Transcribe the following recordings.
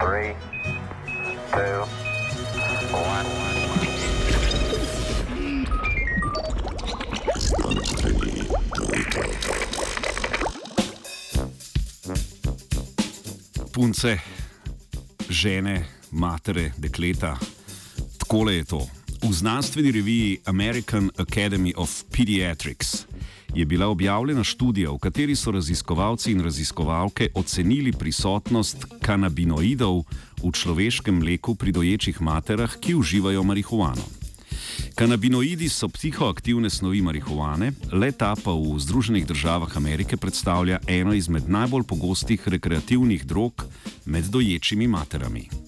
Three, two, one. punce, žene, matere, dekleta. Tako je to. V znanstveni reviji American Academy of Pediatrics je bila objavljena študija, v kateri so raziskovalci in raziskovalke ocenili prisotnost kanabinoidov v človeškem mleku pri doječih materah, ki uživajo marihuano. Kanabinoidi so psihoaktivne snovi marihuane, leta pa v Združenih državah Amerike predstavlja eno izmed najbolj pogostih rekreativnih drog med doječimi materami.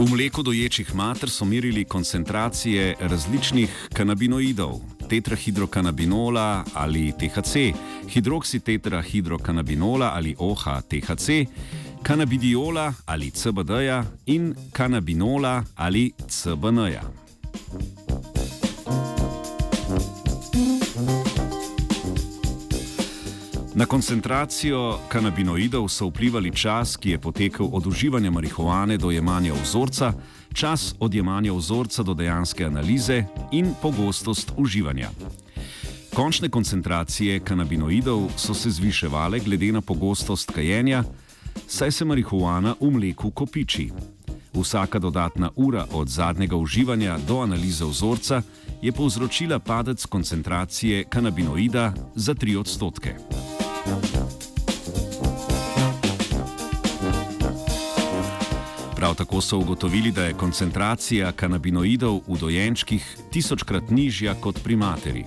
V mleku doječih mater so merili koncentracije različnih kanabinoidov, tetrahidrokanabinola ali THC, hidroksitetrahidrokanabinola ali OH-THC, kanabidiola ali CBD-ja in kanabinola ali CBN-ja. Na koncentracijo kanabinoidov so vplivali čas, ki je potekel od uživanja marihuane do jemanja vzorca, čas od jemanja vzorca do dejanske analize in pogostost uživanja. Končne koncentracije kanabinoidov so se zviševale glede na pogostost kajenja, saj se marihuana v mleku kopiči. Vsaka dodatna ura od zadnjega uživanja do analize vzorca je povzročila padec koncentracije kanabinoida za 3 odstotke. Prav tako so ugotovili, da je koncentracija kanabinoidov v dojenčkih tisočkrat nižja kot pri materi.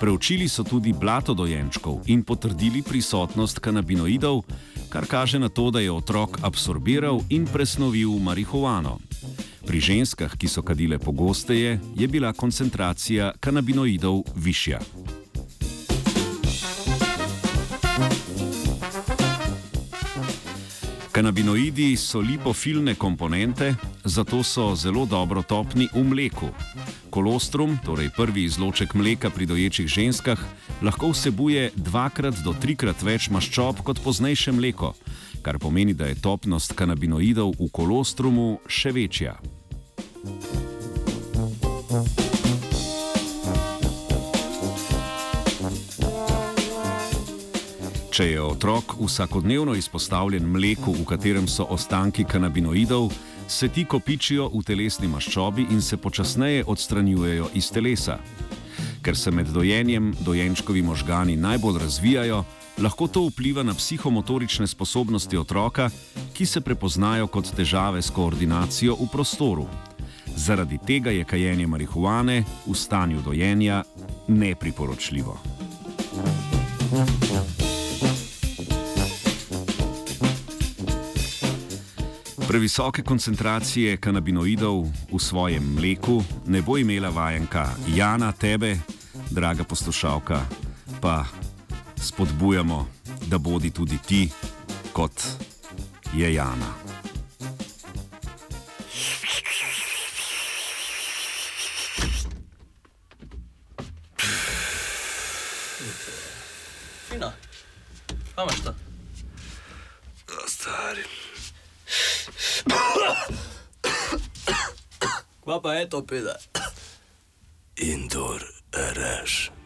Preučili so tudi blato dojenčkov in potrdili prisotnost kanabinoidov, kar kaže na to, da je otrok absorbiral in presnovil marihuano. Pri ženskah, ki so kadile pogosteje, je bila koncentracija kanabinoidov višja. Kanabinoidi so lipofilne komponente, zato so zelo dobro topni v mleku. Kolostrum, torej prvi izloček mleka pri doječih ženskah, lahko vsebuje dvakrat do trikrat več maščob kot poznejše mleko, kar pomeni, da je topnost kanabinoidov v kolostrumu še večja. Če je otrok vsakodnevno izpostavljen mleku, v katerem so ostanki kanabinoidov, se ti kopičijo v telesni maščobi in se počasneje odstranjujejo iz telesa. Ker se med dojenjem dojenčkovi možgani najbolj razvijajo, lahko to vpliva na psihomotorične sposobnosti otroka, ki se prepoznajo kot težave s koordinacijo v prostoru. Zaradi tega je kajenje marihuane v stanju dojenja nepriporočljivo. Previsoke koncentracije kanabinoidov v svojem mleku ne bo imela vajenka Jana, tebe, draga poslušalka, pa spodbujamo, da bodi tudi ti, kot je Jana. Fino. Kaj imaš to? Stari. Kva pa je to, peda? Indor reš.